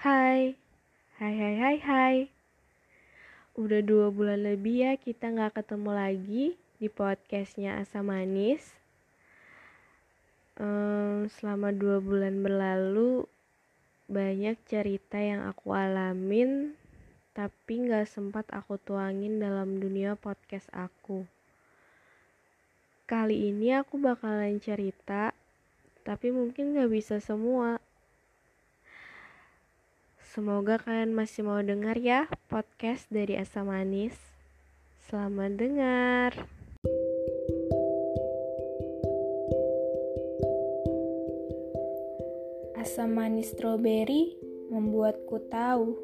Hai, hai hai hai hai. Udah dua bulan lebih ya kita gak ketemu lagi di podcastnya Asa Manis. Um, Selama dua bulan berlalu banyak cerita yang aku alamin tapi gak sempat aku tuangin dalam dunia podcast aku. Kali ini aku bakalan cerita tapi mungkin gak bisa semua Semoga kalian masih mau dengar ya podcast dari Asa Manis. Selamat dengar. Asam manis stroberi membuatku tahu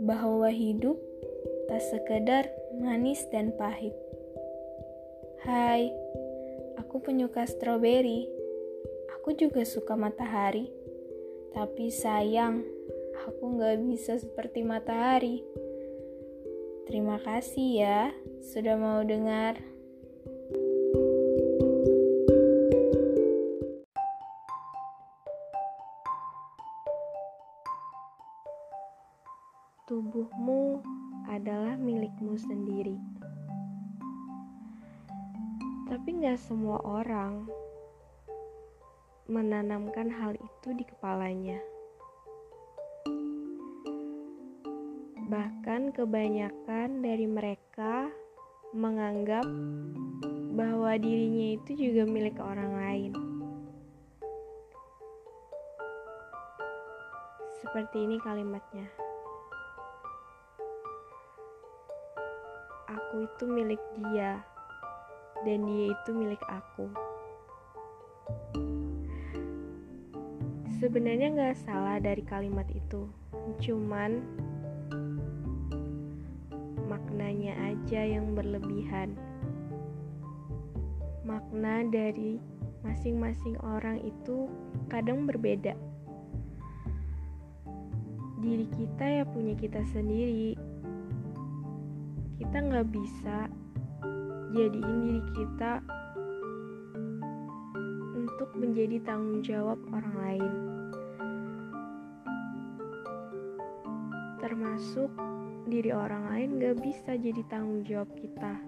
bahwa hidup tak sekedar manis dan pahit. Hai, aku penyuka stroberi. Aku juga suka matahari. Tapi sayang, aku gak bisa seperti matahari. Terima kasih ya sudah mau dengar. Tubuhmu adalah milikmu sendiri. Tapi gak semua orang menanamkan hal itu di kepalanya. Bahkan kebanyakan dari mereka menganggap bahwa dirinya itu juga milik orang lain. Seperti ini kalimatnya. Aku itu milik dia, dan dia itu milik aku. Sebenarnya gak salah dari kalimat itu, cuman maknanya aja yang berlebihan. Makna dari masing-masing orang itu kadang berbeda. Diri kita ya punya kita sendiri. Kita nggak bisa jadiin diri kita untuk menjadi tanggung jawab orang lain. Termasuk diri orang lain gak bisa jadi tanggung jawab kita.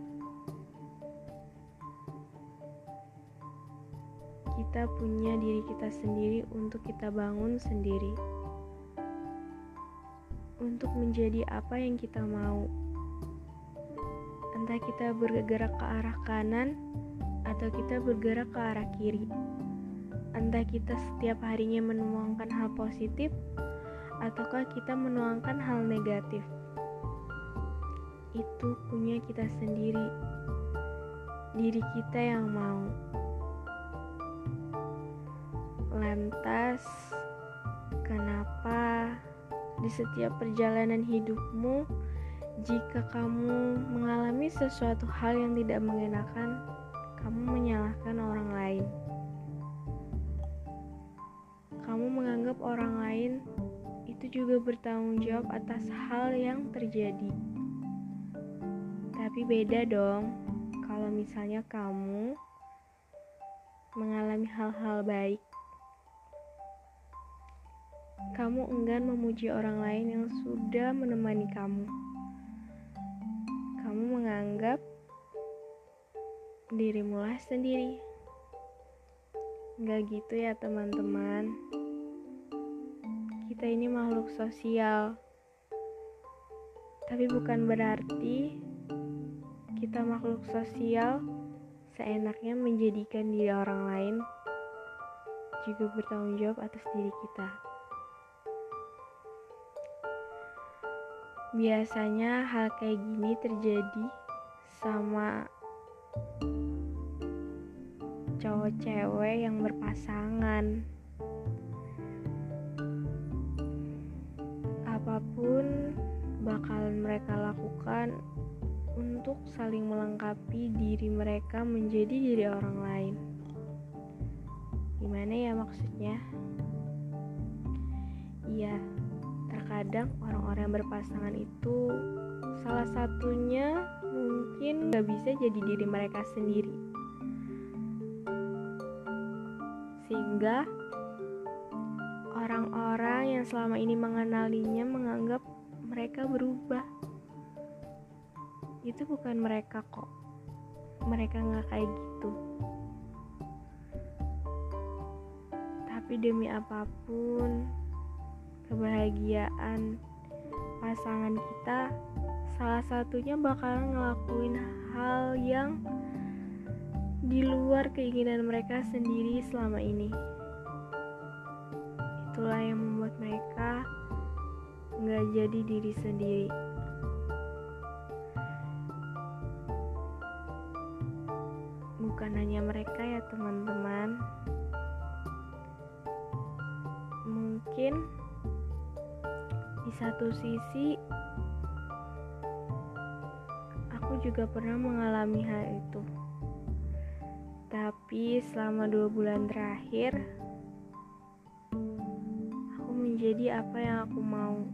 Kita punya diri kita sendiri untuk kita bangun sendiri. Untuk menjadi apa yang kita mau. Entah kita bergerak ke arah kanan atau kita bergerak ke arah kiri. Entah kita setiap harinya menuangkan hal positif ataukah kita menuangkan hal negatif itu punya kita sendiri, diri kita yang mau. Lantas, kenapa di setiap perjalanan hidupmu, jika kamu mengalami sesuatu hal yang tidak mengenakan, kamu menyalahkan orang lain? Kamu menganggap orang lain itu juga bertanggung jawab atas hal yang terjadi. Tapi beda dong kalau misalnya kamu mengalami hal-hal baik. Kamu enggan memuji orang lain yang sudah menemani kamu. Kamu menganggap dirimu lah sendiri. Enggak gitu ya teman-teman. Kita ini makhluk sosial. Tapi bukan berarti kita makhluk sosial seenaknya menjadikan diri orang lain juga bertanggung jawab atas diri kita. Biasanya hal kayak gini terjadi sama cowok cewek yang berpasangan. Apa pun bakalan mereka lakukan untuk saling melengkapi diri mereka menjadi diri orang lain. Gimana ya maksudnya? Iya, terkadang orang-orang berpasangan itu salah satunya mungkin gak bisa jadi diri mereka sendiri. Sehingga orang-orang yang selama ini mengenalinya menganggap mereka berubah. Itu bukan mereka kok. Mereka nggak kayak gitu. Tapi demi apa pun, kebahagiaan pasangan kita salah satunya bakalan ngelakuin hal yang di luar keinginan mereka sendiri selama ini. Itulah yang membuat mereka nggak jadi diri sendiri. Bukan hanya mereka ya teman-teman. Mungkin di satu sisi aku juga pernah mengalami hal itu. Tapi selama dua bulan terakhir, aku menjadi apa yang aku mau.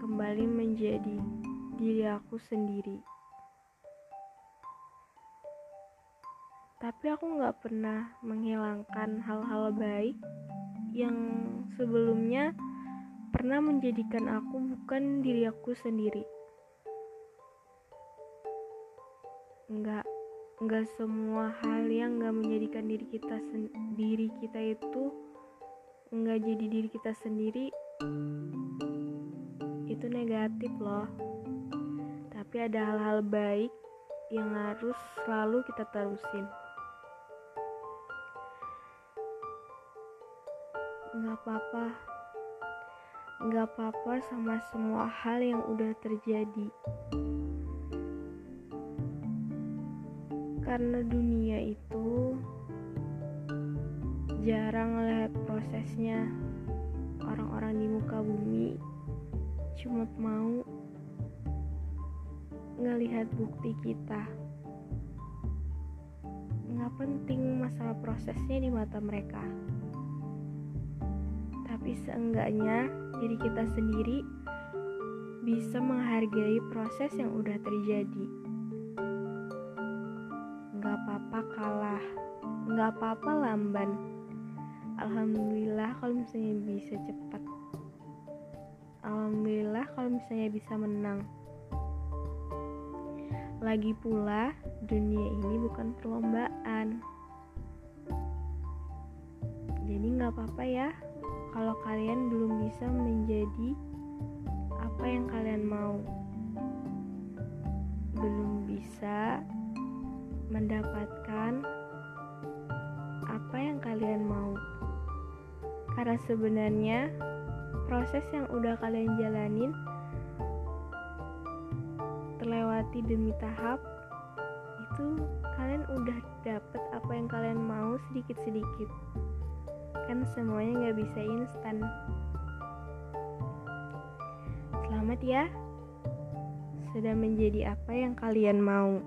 Kembali menjadi diri aku sendiri. Tapi aku gak pernah menghilangkan hal-hal baik yang sebelumnya pernah menjadikan aku bukan diri aku sendiri. Enggak nggak semua hal yang nggak menjadikan diri kita sendiri kita itu nggak jadi diri kita sendiri itu negatif loh tapi ada hal-hal baik yang harus selalu kita terusin nggak apa-apa. Nggak apa-apa sama semua hal yang udah terjadi. Karena dunia itu jarang lihat prosesnya. Orang-orang di muka bumi cuma mau ngelihat bukti kita. Nggak penting masalah prosesnya di mata mereka tapi seenggaknya diri kita sendiri bisa menghargai proses yang udah terjadi. Nggak apa-apa kalah nggak apa-apa lamban. Alhamdulillah kalau misalnya bisa cepat. Alhamdulillah kalau misalnya bisa menang. Lagi pula dunia ini bukan perlombaan. Jadi nggak apa-apa ya kalau kalian belum bisa menjadi apa yang kalian mau belum bisa mendapatkan apa yang kalian mau. Karena sebenarnya proses yang udah kalian jalanin terlewati demi tahap itu kalian udah dapet apa yang kalian mau sedikit-sedikit kan semuanya nggak bisa instan. Selamat ya. Sudah menjadi apa yang kalian mau